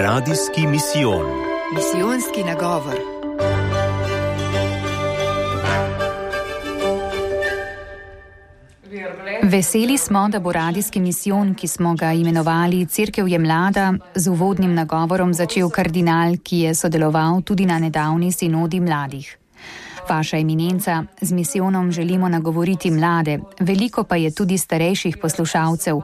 Radijski misijon. Misijonski nagovor. Veseli smo, da bo radijski misijon, ki smo ga imenovali Cerkev je mlada, z uvodnim nagovorom začel kardinal, ki je sodeloval tudi na nedavni sinodi mladih. Vaša eminenca, z misijonom želimo nagovoriti mlade, veliko pa je tudi starejših poslušalcev.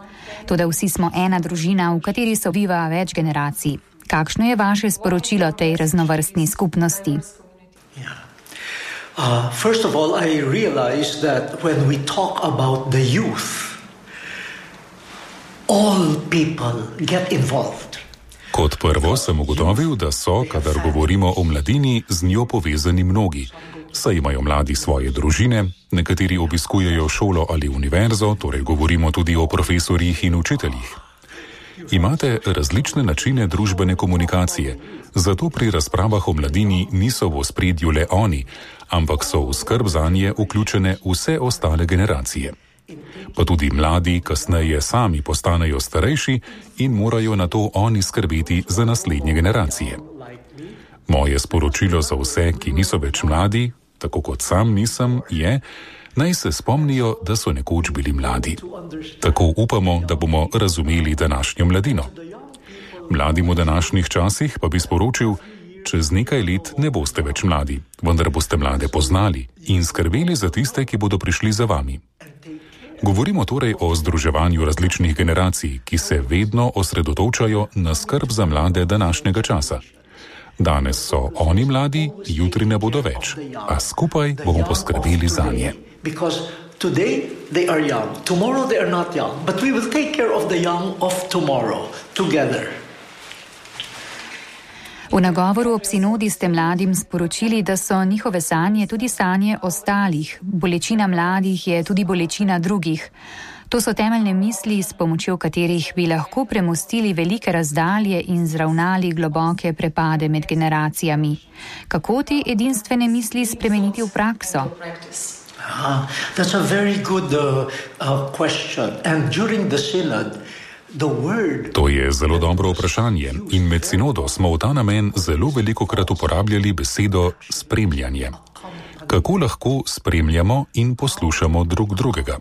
Tudi vsi smo ena družina, v kateri so viva več generacij. Kakšno je vaše sporočilo tej raznovrstni skupnosti? Yeah. Uh, first of all, I realized that when we talk about the youth, all people get involved. Kot prvo sem ugotovil, da so, kadar govorimo o mladini, z njo povezani mnogi. Saj imajo mladi svoje družine, nekateri obiskujejo šolo ali univerzo, torej govorimo tudi o profesorjih in učiteljih. Imate različne načine družbene komunikacije, zato pri razpravah o mladini niso v spredju le oni, ampak so v skrb za nje vključene vse ostale generacije. Pa tudi mladi kasneje sami postanejo starejši in morajo na to oni skrbeti za naslednje generacije. Moje sporočilo za vse, ki niso več mladi, tako kot sam nisem, je, naj se spomnijo, da so nekoč bili mladi. Tako upamo, da bomo razumeli današnjo mladino. Mladim v današnjih časih pa bi sporočil, čez nekaj let ne boste več mladi, vendar boste mlade poznali in skrbeli za tiste, ki bodo prišli za vami. Govorimo torej o združevanju različnih generacij, ki se vedno osredotočajo na skrb za mlade današnjega časa. Danes so oni mladi, jutri ne bodo več, a skupaj bomo poskrbeli za nje. Today they are young, tomorrow they are not young, but we will take care of the young of tomorrow together. V nagovoru ob sinodi ste mladim sporočili, da so njihove sanje tudi sanje ostalih. Bolečina mladih je tudi bolečina drugih. To so temeljne misli, s pomočjo katerih bi lahko premostili velike razdalje in zravnali globoke prepade med generacijami. Kako te edinstvene misli spremeniti v prakso? Ah, that's a very good uh, uh, question. And during the synod, To je zelo dobro vprašanje in med sinodo smo v ta namen zelo veliko krat uporabljali besedo spremljanje. Kako lahko spremljamo in poslušamo drug drugega?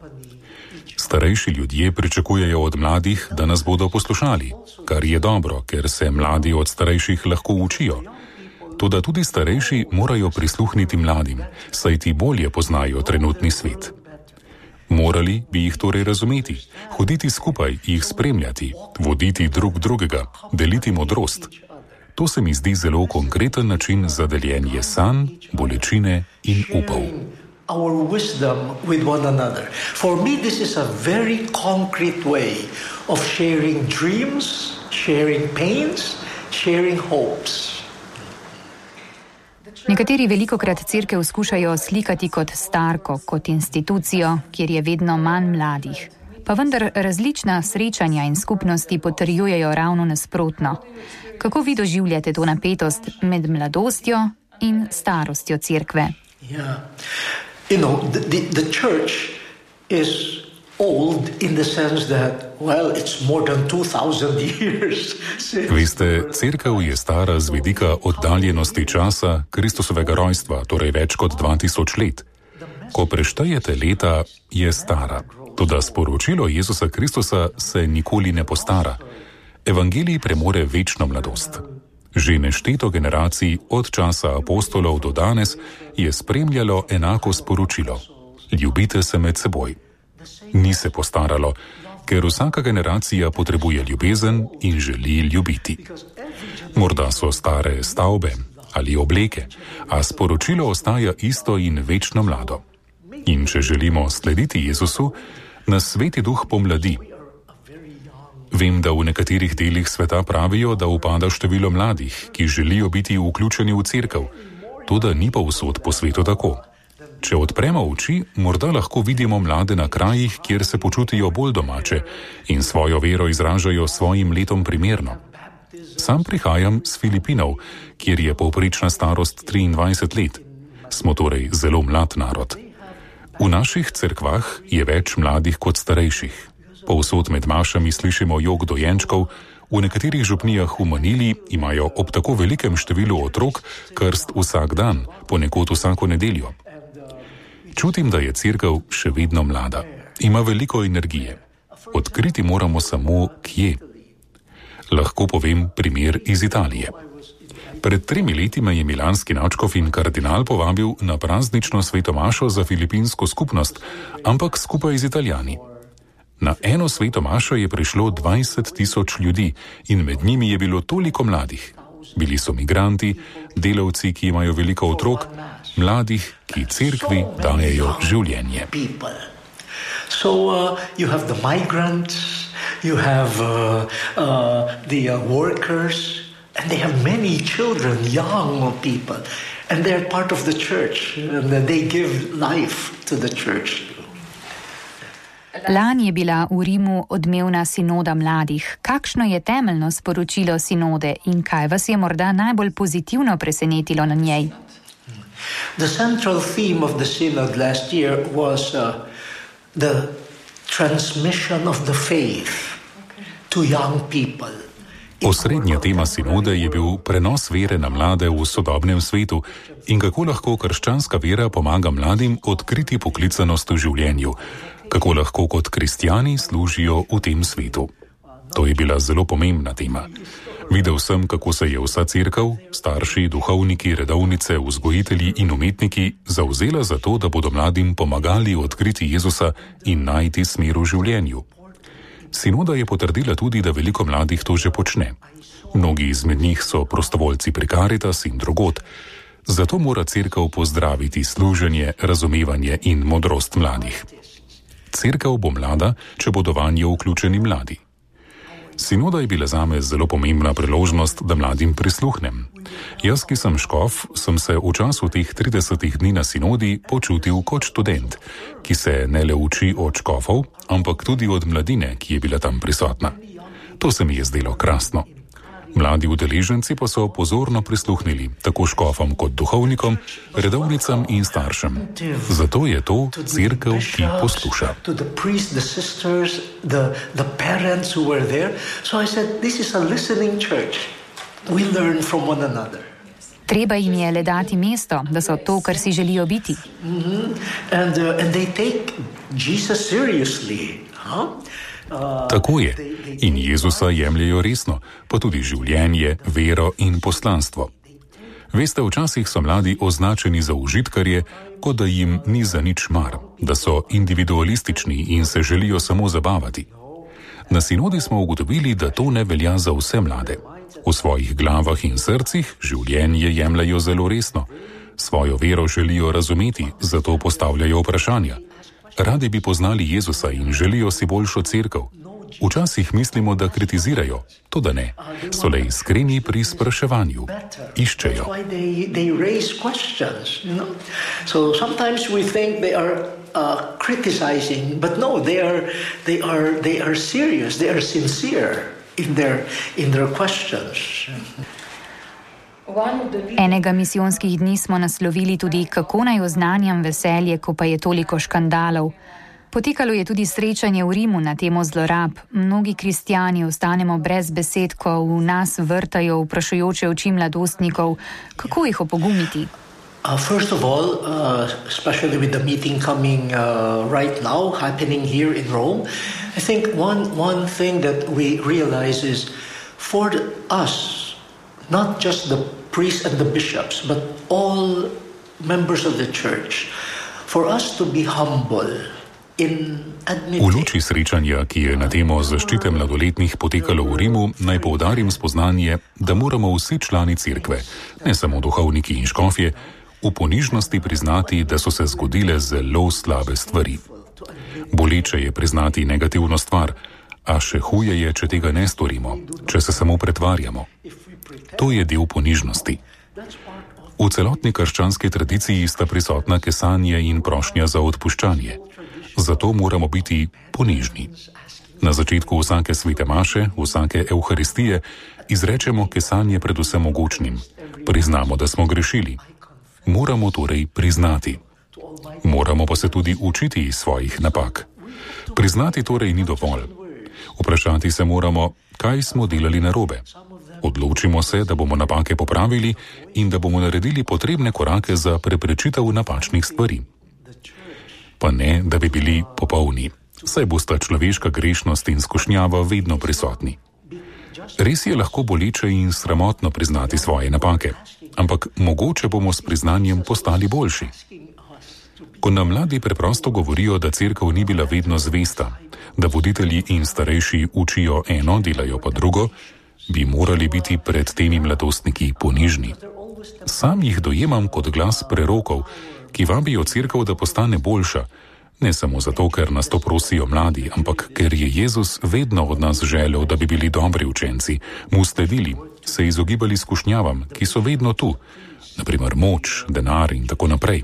Starejši ljudje pričakujejo od mladih, da nas bodo poslušali, kar je dobro, ker se mladi od starejših lahko učijo. Toda tudi starejši morajo prisluhniti mladim, saj ti bolje poznajo trenutni svet. Morali bi jih torej razumeti, hoditi skupaj, jih spremljati, voditi drug drugega, deliti modrost. To se mi zdi zelo konkreten način za deljenje sanj, bolečine in upov. Our wisdom with one another. For me, this is a very concrete way of sharing dreams, sharing pains, sharing hopes. Nekateri veliko krat crkev skušajo slikati kot starko, kot institucijo, kjer je vedno manj mladih. Pa vendar različna srečanja in skupnosti potrjujejo ravno nasprotno. Kako vi doživljate to napetost med mladostjo in starostjo crkve? Yeah. You know, the, the, the old in the sense that, well, it's more than 2000 years. Veste, crkva je stara z vidika oddaljenosti časa Kristusovega rojstva, torej več kot 2000 let. Ko preštejete leta, je stara. Toda sporočilo Jezusa Kristusa se nikoli ne postara. Evangelij premore večno mladost. Že nešteto generacij od časa apostolov do danes je spremljalo enako sporočilo: Ljubite se med seboj ni se postaralo, ker vsaka generacija potrebuje ljubezen in želi ljubiti. Morda so stare stavbe ali obleke, a sporočilo ostaja isto in večno mlado. In če želimo slediti Jezusu, nas sveti duh pomladi. Vem, da v nekaterih delih sveta pravijo, da upada število mladih, ki želijo biti vključeni v crkv, to da ni pa vsod po svetu tako. Če odpremo oči, morda lahko vidimo mlade na krajih, kjer se počutijo bolj domače in svojo vero izražajo svojim letom primerno. Sam prihajam z Filipinov, kjer je povprečna starost 23 let. Smo torej zelo mlad narod. V naših cerkvah je več mladih kot starejših. Povsod med mašami slišimo jog dojenčkov, V nekaterih župnijah v Manili imajo ob tako velikem številu otrok krst vsak dan, ponekod vsako nedeljo. Čutim, da je crkva še vedno mlada, ima veliko energije. Odkriti moramo samo, kje. Lahko povem primer iz Italije. Pred tremi leti me je milanski načkov in kardinal povabil na praznično svetomašo za filipinsko skupnost, ampak skupaj z italijani. Na eno svetomašo je prišlo 20 tisoč ljudi in med njimi je bilo toliko mladih. Bili so migranti, delavci, ki imajo veliko otrok, mladih, ki cerkvi dajejo življenje. So uh, you have the migrants, you have uh, uh, the uh, workers, and they have many children, young people, and they're part of the church, and they give life to the church. Lani je bila v Rimu odmevna sinoda mladih. Kakšno je temeljno sporočilo sinode in kaj vas je morda najbolj pozitivno presenetilo na njej? The central theme of the synod last year was uh, the transmission of the faith to young people. Osrednja tema sinode je bil prenos vere na mlade v sodobnem svetu in kako lahko krščanska vera pomaga mladim odkriti poklicanost v življenju, kako lahko kot kristijani služijo v tem svetu. To je bila zelo pomembna tema. Videl sem, kako se je vsa crkva, starši, duhovniki, redovnice, vzgojitelji in umetniki zauzela za to, da bodo mladim pomagali odkriti Jezusa in najti smer v življenju. Sinoda je potrdila tudi, da veliko mladih to že počne. Mnogi izmed njih so prostovoljci pri Caritas in drugot. Zato mora crkva pozdraviti služenje, razumevanje in modrost mladih. Crkva bo mlada, če bodo vanjo vključeni mladi. Sinoda je bila zame zelo pomembna priložnost, da mladim prisluhnem. Jaz, ki sem škof, sem se v času teh 30 dni na sinodi počutil kot študent, ki se ne le uči od škofov, ampak tudi od mladine, ki je bila tam prisotna. To se mi je zdelo krasno. Mladi udeleženci pa so pozorno prisluhnili tako škofom kot duhovnikom, redovnicam in staršem. Zato je to crkva, ki posluša. Treba jim je le dati mesto, da so to, kar si želijo biti. Mm -hmm. and, uh, and Tako je. In Jezusa jemljajo resno, pa tudi življenje, vero in poslanstvo. Veste, včasih so mladi označeni za užitkarje, kot da jim ni za nič mar, da so individualistični in se želijo samo zabavati. Na sinodi smo ugotovili, da to ne velja za vse mlade. V svojih glavah in srcih življenje jemljajo zelo resno, svojo vero želijo razumeti, zato postavljajo vprašanja. Radi bi poznali Jezusa in želijo si boljšo crkv. Včasih mislimo, da kritizirajo, to da ne. So le iskreni pri spraševanju. Iščejo. Uh, criticizing, but no, they are, they are, they are serious, they are sincere in their, in their questions. Enega misijonskih dni smo naslovili tudi, kako naj oznanjam veselje, ko pa je toliko škandalov. Potekalo je tudi srečanje v Rimu na temo zlorab. Mnogi kristijani ostanemo brez besed, ko v nas vrtajo vprašujoče oči mladostnikov, kako jih opogumiti. Uh, first of all, uh, especially with the meeting coming uh, right now, happening here in Rome, I think one, one thing that we realize is for us, not just the priests and the bishops, but all members of the church, for us to be humble. V luči srečanja, ki je na temo zaščite mladoletnih potekalo v Rimu, naj povdarim spoznanje, da moramo vsi člani cerkve, ne samo duhovniki in škofje, v ponižnosti priznati, da so se zgodile zelo slabe stvari. Boleče je priznati negativno stvar, a še huje je, če tega ne storimo, če se samo pretvarjamo. To je del ponižnosti. V celotni krščanski tradiciji sta prisotna kesanje in prošnja za odpuščanje. Zato moramo biti ponižni. Na začetku vsake svete maše, vsake euharistije, izrečemo kesanje predvsem mogočnim. Priznamo, da smo grešili. Moramo torej priznati. Moramo pa se tudi učiti iz svojih napak. Priznati torej ni dovolj. Vprašati se moramo, kaj smo delali narobe. Odločimo se, da bomo napake popravili in da bomo naredili potrebne korake za preprečitev napačnih stvari. Pa ne, da bi bili popolni, saj bosta človeška grešnost in skušnjava vedno prisotni. Res je lahko boleče in sramotno priznati svoje napake, ampak mogoče bomo s priznanjem postali boljši. Ko nam mladi preprosto govorijo, da crkva ni bila vedno zvesta, da voditelji in starejši učijo eno, delajo pa drugo, bi morali biti pred temi mladostniki ponižni. Sam jih dojemam kot glas prerokov, ki vabijo crkv, da postane boljša, ne samo zato, ker nas to prosijo mladi, ampak ker je Jezus vedno od nas želel, da bi bili dobri učenci, mu sledili, se izogibali skušnjavam, ki so vedno tu, naprimer moč, denar in tako naprej.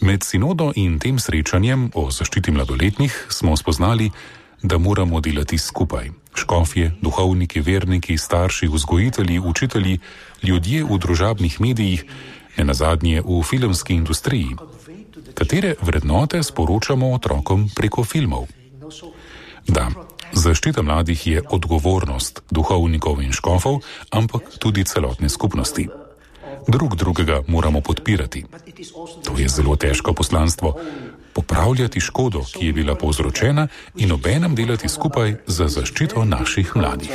Med sinodo in tem srečanjem o zaščiti mladoletnih smo spoznali, da moramo delati skupaj. Škofje, duhovniki, verniki, starši, vzgojitelji, učitelji, ljudje v družabnih medijih, ne nazadnje v filmski industriji. Katere vrednote sporočamo otrokom preko filmov? Da, zaščita mladih je odgovornost duhovnikov in škofov, ampak tudi celotne skupnosti. Drug drugega moramo podpirati. To je zelo težko poslanstvo popravljati škodo, ki je bila povzročena, in obenem delati skupaj za zaščito naših mladih.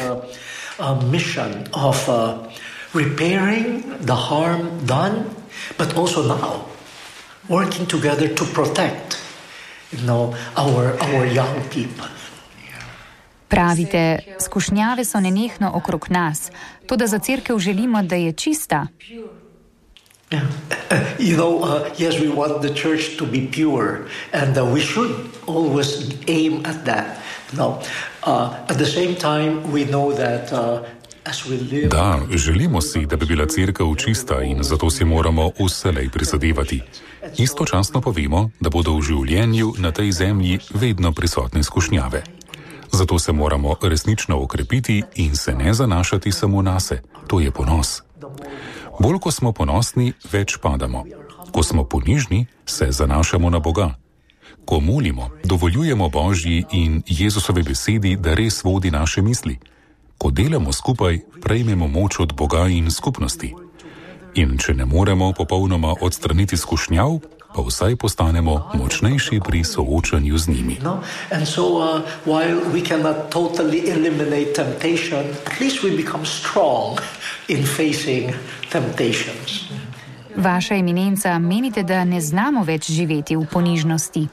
Working together to protect you know, our, our young people. Pravite, skušnjave so nenehno okrog nas, to da za crkev želimo, da je čista. Yeah. You know, uh, yes, we want the church to be pure, and uh, we should always aim at that. No. Uh, at the same time, we know that. Uh, da, želimo si, da bi bila crkva čista in zato si moramo vselej prizadevati. Istočasno pa vemo, da bodo v življenju na tej zemlji vedno prisotne skušnjave. Zato se moramo resnično okrepiti in se ne zanašati samo na sebe. To je ponos. Bolj ko smo ponosni, več padamo. Ko smo ponižni, se zanašamo na Boga. Ko molimo, dovoljujemo Božji in Jezusovi besedi, da res vodi naše misli. Ko delamo skupaj, prejmemo moč od Boga in skupnosti. In če ne moremo popolnoma odstraniti skušnjav, pa vsaj postanemo močnejši pri soočanju z njimi. No? So, uh, Vaša eminenca, menite, da ne znamo več živeti v ponižnosti?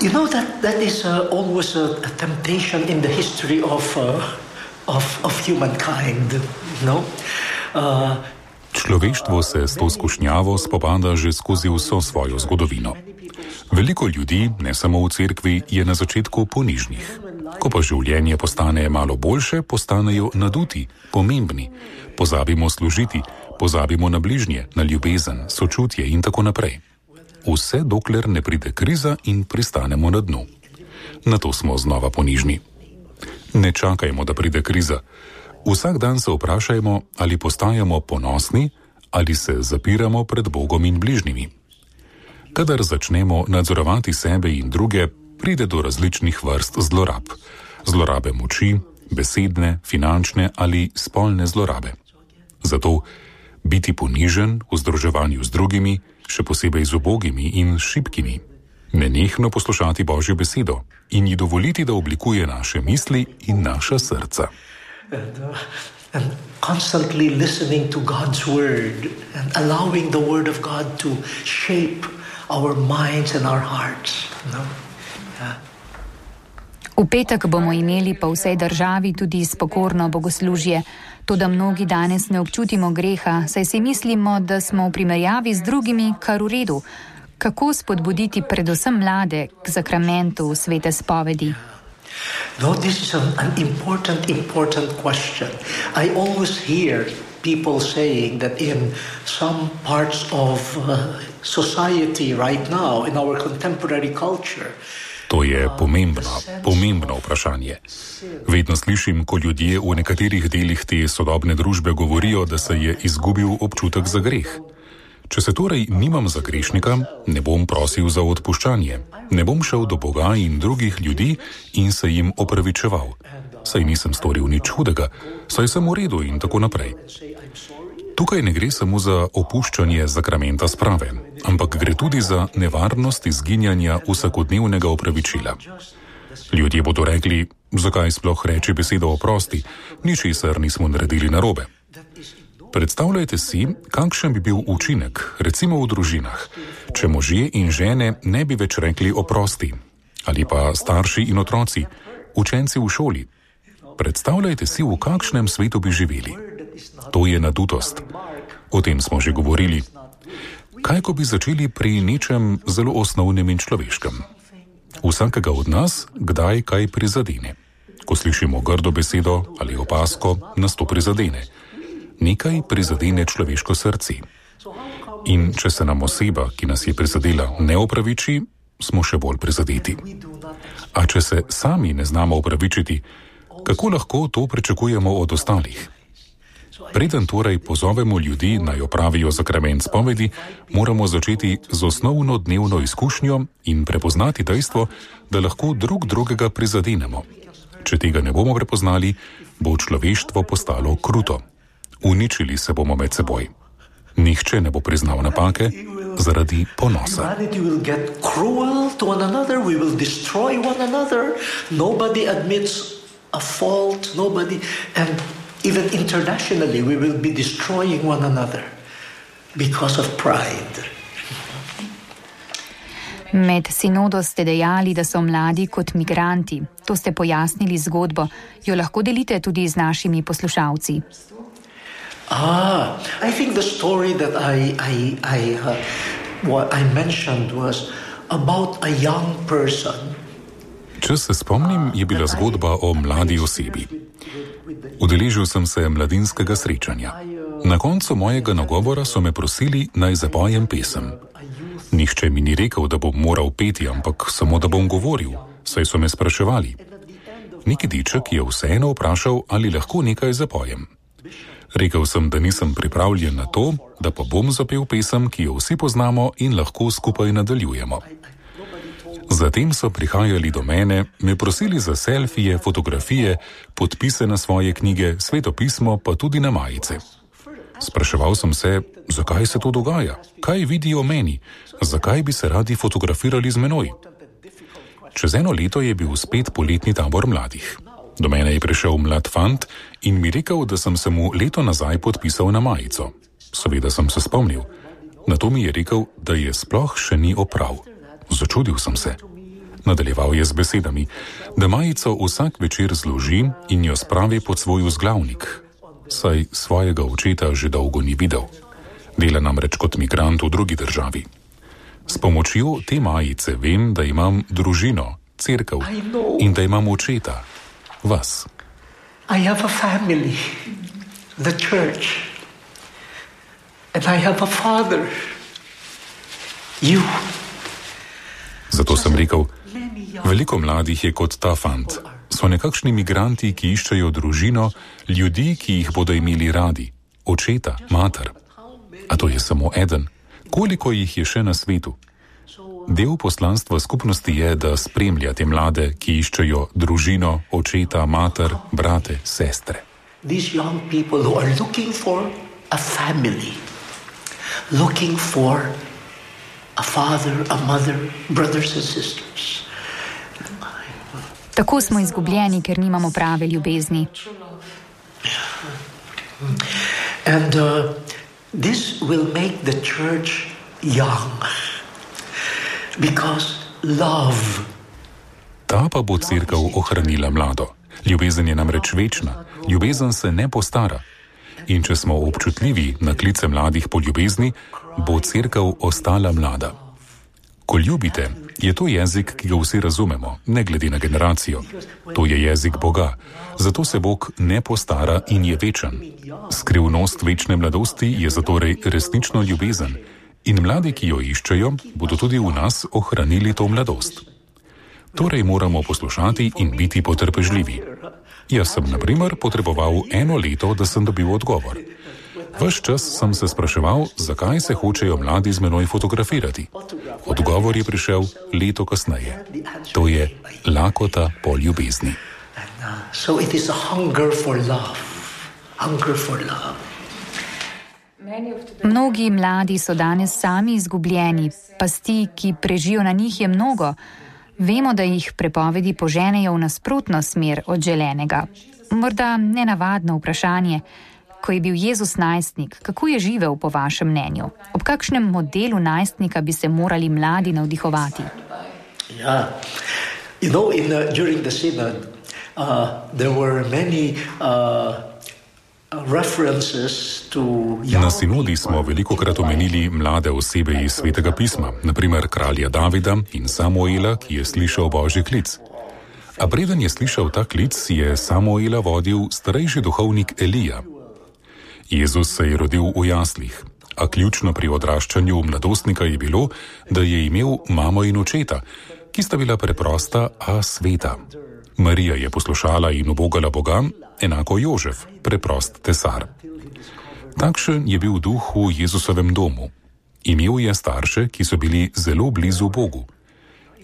You know, that, that is uh, always a, a temptation in the history of, uh, of, of humankind. No? Uh, Človeštvo se s to skušnjavo spopada že skozi vso svojo zgodovino. Veliko ljudi, ne samo v cerkvi, je na začetku ponižnih. Ko pa življenje postane malo boljše, postanejo naduti, pomembni. Pozabimo služiti, pozabimo na bližnje, na ljubezen, sočutje in tako naprej. Vse dokler ne pride kriza in pristanemo na dnu. Na to smo znova ponižni. Ne čakajmo, da pride kriza. Vsak dan se vprašajmo, ali postajamo ponosni ali se zapiramo pred Bogom in bližnjimi. Kadar začnemo nadzorovati sebe in druge, pride do različnih vrst zlorab. Zlorabe moči, besedne, finančne ali spolne zlorabe. Zato biti ponižen v združevanju z drugimi, še posebej z ubogimi in šibkimi. Nenehno poslušati Božjo besedo in ji dovoliti, da oblikuje naše misli in naša srca and, uh, and constantly listening to God's word and allowing the word of God to shape our minds and our hearts. No? Yeah. V petek bomo imeli po vsej državi tudi spokorno bogoslužje. Tudi mnogi danes ne občutimo greha, saj si mislimo, da smo v primerjavi z drugimi kar v redu. Kako spodbuditi predvsem mlade k zakramentu svete spovedi? No, this is an, an important, important question. I always hear people saying that in some parts of uh, society right now, in our contemporary culture, To je pomembno, pomembno vprašanje. Vedno slišim, ko ljudje v nekaterih delih te sodobne družbe govorijo, da se je izgubil občutek za greh. Če se torej nimam za grešnika, ne bom prosil za odpuščanje, ne bom šel do Boga in drugih ljudi in se jim opravičeval. Saj nisem storil nič hudega, saj sem v redu in tako naprej. Tukaj ne gre samo za opuščanje zakramenta sprave, ampak gre tudi za nevarnost izginjanja vsakodnevnega opravičila. Ljudje bodo rekli, zakaj sploh reči besedo oprosti, ničesar nismo naredili narobe. Predstavljajte si, kakšen bi bil učinek, recimo v družinah, če možje in žene ne bi več rekli oprosti, ali pa starši in otroci, učenci v šoli. Predstavljajte si, v kakšnem svetu bi živeli. To je nadutost. O tem smo že govorili. Kaj, ko bi začeli pri nečem zelo osnovnem in človeškem? Vsakega od nas kdaj kaj prizadene. Ko slišimo grdo besedo ali opasko, nas to prizadene nekaj prizadene človeško srce. In če se nam oseba, ki nas je prizadela, ne opraviči, smo še bolj prizadeti. A če se sami ne znamo opravičiti, kako lahko to pričakujemo od ostalih? Preden torej pozovemo ljudi naj opravijo zakrament spovedi, moramo začeti z osnovno dnevno izkušnjo in prepoznati dejstvo, da lahko drug drugega prizadenemo. Če tega ne bomo prepoznali, bo človeštvo postalo kruto. Uničili se bomo med seboj. Nihče ne bo priznal napake zaradi ponosa. Even internationally, we will be destroying one another because of pride. Med sinodo ste dejali, da so mladi kot migranti. To ste pojasnili zgodbo. Jo lahko delite tudi z našimi poslušalci. Ah, I think the story that I, I, I, uh, what I mentioned was about a young person. Če se spomnim, je bila zgodba o mladi osebi. Udeležil sem se mladinskega srečanja. Na koncu mojega nagovora so me prosili, naj zapojem pesem. Nihče mi ni rekel, da bom moral peti, ampak samo da bom govoril, saj so me spraševali. Neki diček je vseeno vprašal, ali lahko nekaj zapojem. Rekel sem, da nisem pripravljen na to, da pa bom zapel pesem, ki jo vsi poznamo in lahko skupaj nadaljujemo. Zatem so prihajali do mene, me prosili za selfije, fotografije, podpise na svoje knjige, svetopismo, pa tudi na majice. Spraševal sem se, zakaj se to dogaja, kaj vidijo meni, zakaj bi se radi fotografirali z menoj. Čez eno leto je bil spet poletni tabor mladih. Do mene je prišel mlad fant in mi rekel, da sem se mu leto nazaj podpisal na majico. Seveda sem se spomnil. Na to mi je rekel, da je sploh še ni oprav. Začudil sem se. Nadaljeval je z besedami, da majico vsak večer zloži in jo spravi pod svoj vzglavnik, saj svojega očeta že dolgo ni videl. Dela namreč kot migrant v drugi državi. S pomočjo te majice vem, da imam družino, crkv in da imam očeta, vas. I have a family, the church, and I have a father, you. Zato sem rekel, veliko mladih je kot ta fant. So nekakšni migranti, ki iščejo družino, ljudi, ki jih bodo imeli radi, očeta, mater. A to je samo eden. Koliko jih je še na svetu? Del poslanstva skupnosti je, da spremlja te mlade, ki iščejo družino, očeta, mater, brate, sestre. These young people who are looking for a family, looking for a father, a mother, brothers and sisters. Tako smo izgubljeni, ker nimamo prave ljubezni. And uh, this will make the church young. Ta pa bo crkva ohranila mlado. Ljubezen je namreč večna, ljubezen se ne postara. In če smo občutljivi na klice mladih po ljubezni, bo crkva ostala mlada. Ko ljubite, je to jezik, ki ga vsi razumemo, ne glede na generacijo. To je jezik Boga, zato se Bog ne postara in je večen. Skrivnost večne mladosti je zatorej resnično ljubezen. In mladi, ki jo iščejo, bodo tudi v nas ohranili to mladost. Torej moramo poslušati in biti potrpežljivi. Jaz sem, na primer, potreboval eno leto, da sem dobil odgovor. Ves čas sem se spraševal, zakaj se hočejo mladi z menoj fotografirati. Odgovor je prišel leto kasneje. To je lakota po ljubezni. Mnogi mladi so danes sami izgubljeni, pasti, ki prežijo na njih, je mnogo. Vemo, da jih prepovedi poženejo v nasprotno smer od želenega. Morda nenavadno vprašanje ko je bil Jezus najstnik, kako je živel po vašem mnenju? Ob kakšnem modelu najstnika bi se morali mladi navdihovati? Ja, you know, in, uh, during the synod, uh, there were many. Uh, Na sinodi smo veliko krat omenili mlade osebe iz svetega pisma, naprimer kralja Davida in Samuela, ki je slišal božji klic. A preden je slišal ta klic, je Samuela vodil starejši duhovnik Elija, Jezus se je rodil v jaslih, a ključno pri odraščanju mladostnika je bilo, da je imel mamo in očeta, ki sta bila preprosta, a sveta. Marija je poslušala in obogala Boga, enako Jožef, preprost tesar. Takšen je bil duh v Jezusovem domu. Imel je starše, ki so bili zelo blizu Bogu.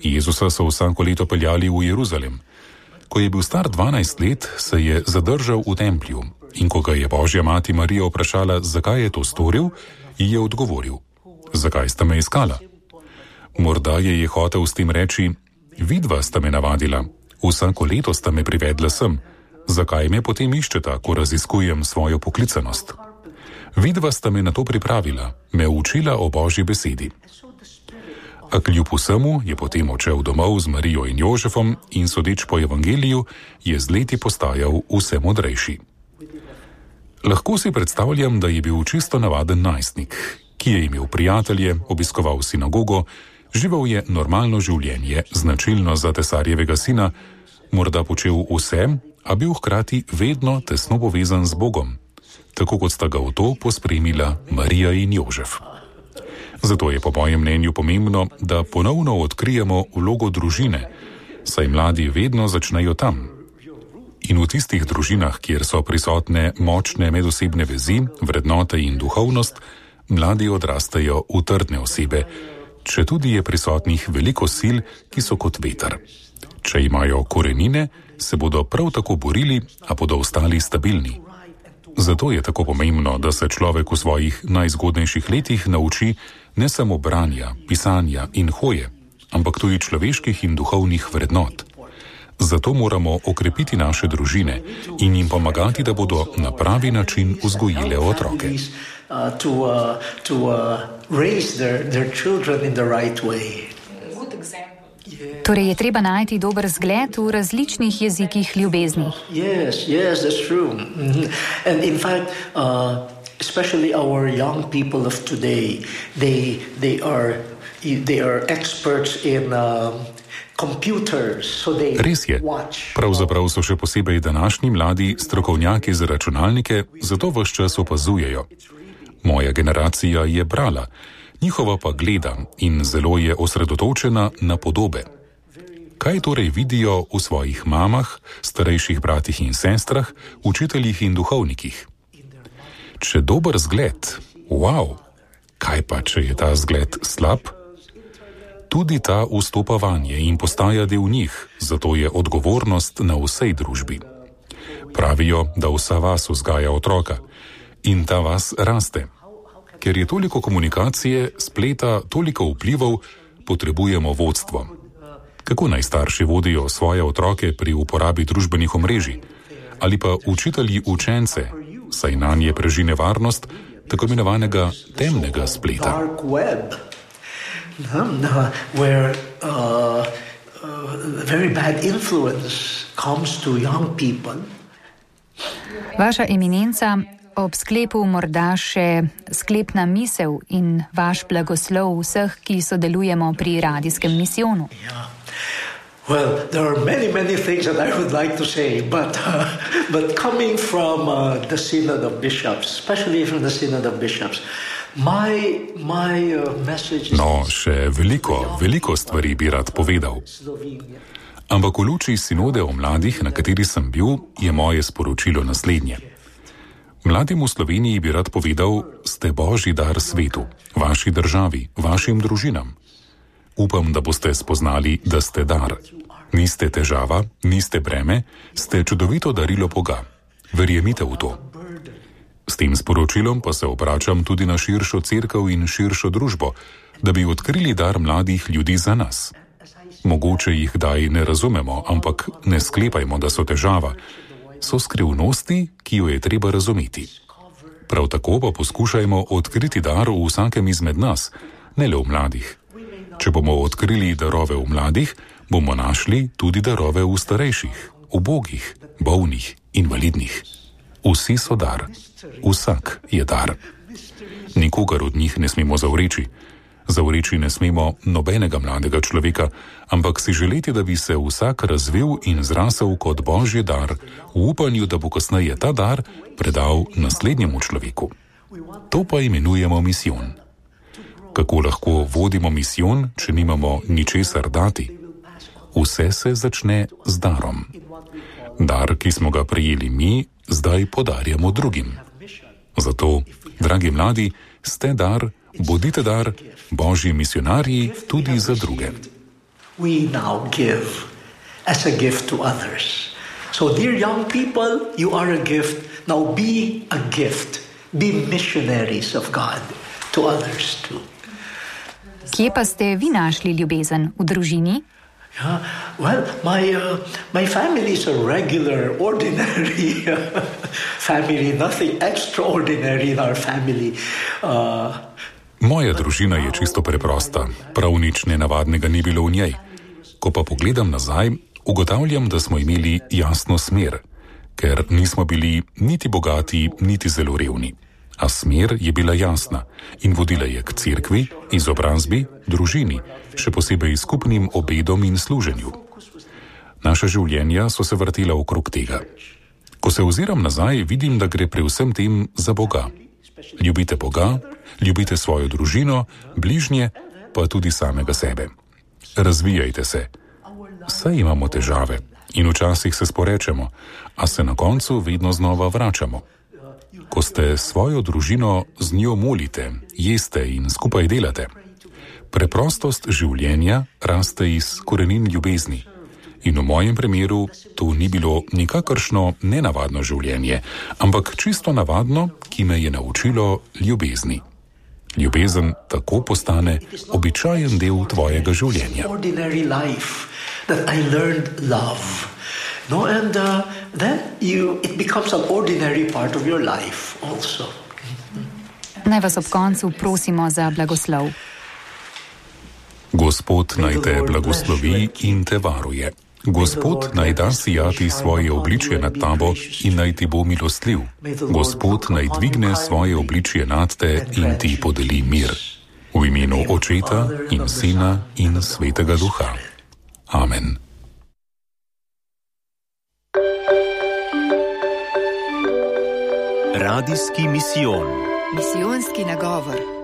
Jezusa so vsako leto peljali v Jeruzalem. Ko je bil star 12 let, se je zadržal v templju in ko ga je Božja mati Marija vprašala, zakaj je to storil, ji je odgovoril: Zakaj ste me iskala? Morda je je hotel s tem reči: Vidva sta me navadila, vsako leto sta me privedla sem, zakaj me potem iščeta, ko raziskujem svojo poklicanost? Vidva sta me na to pripravila, me učila o Božji besedi. A kljub vsemu je potem odšel domov z Marijo in Jožefom in sodeč po evangeliju je z leti postajal vse modrejši. Lahko si predstavljam, da je bil čisto navaden najstnik, ki je imel prijatelje, obiskoval sinagogo, živel je normalno življenje, značilno za tesarjevega sina, morda počel vse, a bil hkrati vedno tesno povezan z Bogom, tako kot sta ga v to pospremila Marija in Jožef. Zato je po mojem mnenju pomembno, da ponovno odkrijemo vlogo družine, saj mladi vedno začnejo tam, in v tistih družinah, kjer so prisotne močne medosebne vezi, vrednote in duhovnost, mladi odrastejo v trdne osebe, če tudi je prisotnih veliko sil, ki so kot veter. Če imajo korenine, se bodo prav tako borili, a bodo ostali stabilni. Zato je tako pomembno, da se človek v svojih najzgodnejših letih nauči ne samo branja, pisanja in hoje, ampak tudi človeških in duhovnih vrednot. Zato moramo okrepiti naše družine in jim pomagati, da bodo na pravi način vzgojile otroke. Torej je treba najti dober zgled v različnih jezikih ljubezni. Yes, yes, that's true. Mm-hmm. And in fact, uh, especially our young people of today, they, they, are, they are experts in uh, Res je. Pravzaprav so še posebej današnji mladi strokovnjaki za računalnike, zato vse čas opazujejo. Moja generacija je brala, njihova pa gleda in zelo je osredotočena na podobe. Kaj torej vidijo v svojih mamah, starejših bratih in sestrah, učiteljih in duhovnikih? Če dober zgled, wow, kaj pa če je ta zgled slab? tudi ta vstopa vanje in postaja del njih, zato je odgovornost na vsej družbi. Pravijo, da vsa vas vzgaja otroka in ta vas raste. Ker je toliko komunikacije, spleta, toliko vplivov, potrebujemo vodstvo. Kako naj starši vodijo svoje otroke pri uporabi družbenih omrežij ali pa učitelji učence, saj na nje prežine varnost tako imenovanega temnega spleta where uh, uh, very bad influence comes to young people. Vaša eminenca, ob sklepu morda še sklepna misel in vaš blagoslov vseh, ki sodelujemo pri radijskem misijonu. Yeah. Well, there are many, many things that I would like to say, but, uh, but coming from uh, the Synod of Bishops, especially from the Synod of Bishops, uh, Uh, no, še veliko, veliko stvari bi rad povedal. Ampak v luči sinode o mladih, na kateri sem bil, je moje sporočilo naslednje. Mladim v Sloveniji bi rad povedal, ste božji dar svetu, vaši državi, vašim družinam. Upam, da boste spoznali, da ste dar. Niste težava, niste breme, ste čudovito darilo Boga. Verjemite v to. S tem sporočilom pa se obračam tudi na širšo crkvo in širšo družbo, da bi odkrili dar mladih ljudi za nas. Mogoče jih daj ne razumemo, ampak ne sklepajmo, da so težava. So skrivnosti, ki jo je treba razumeti. Prav tako pa poskušajmo odkriti dar v vsakem izmed nas, ne le v mladih. Če bomo odkrili darove v mladih, bomo našli tudi darove v starejših, ubogih, bolnih, invalidnih. Vsi so dar, vsak je dar. Nikogar od njih ne smemo zavreči. Zavreči ne smemo nobenega mladega človeka, ampak si želeti, da bi se vsak razvil in zrasel kot božji dar, v upanju, da bo kasneje ta dar predal naslednjemu človeku. To pa imenujemo misijon. Kako lahko vodimo misijon, če nimamo ničesar dati? Vse se začne z darom. Dar, ki smo ga prejeli mi, zdaj podarjamo drugim. Zato, dragi mladi, ste dar, bodite dar, božji misionarji tudi za druge. So, dear young people, you are a gift. Now be a gift. Be missionaries of God to others too. Kje pa ste vi našli ljubezen v družini? Yeah, well, my, uh, my family is a regular, ordinary family, nothing extraordinary in our family. Uh, Moja družina je čisto preprosta, prav nič nenavadnega ni bilo v njej. Ko pa pogledam nazaj, ugotavljam, da smo imeli jasno smer, ker nismo bili niti bogati, niti zelo revni. A smer je bila jasna in vodila je k cerkvi, izobrazbi, družini, še posebej skupnim obedom in služenju. Naša življenja so se vrtela okrog tega. Ko se oziram nazaj, vidim, da gre pri vsem tem za Boga. Ljubite Boga, ljubite svojo družino, bližnje, pa tudi samega sebe. Razvijajte se. Saj imamo težave in včasih se sporečemo, a se na koncu vedno znova vračamo. Ko ste svojo družino z njo molite, jeste in skupaj delate. Preprostost življenja raste iz korenin ljubezni. In v mojem primeru to ni bilo nikakršno nenavadno življenje, ampak čisto navadno, ki me je naučilo ljubezni. Ljubezen tako postane običajen del tvojega življenja. No, and uh, then you, it becomes an ordinary part of your life also. Naj vas ob koncu prosimo za blagoslov. Gospod naj te blagoslovi in te varuje. Gospod naj da sijati svoje obličje nad tabo in naj ti bo milostljiv. Gospod naj dvigne svoje obličje nad te in ti podeli mir. V imenu Očeta in Sina in Svetega Duha. Amen. Radijski misijon. Misijonski nagovor.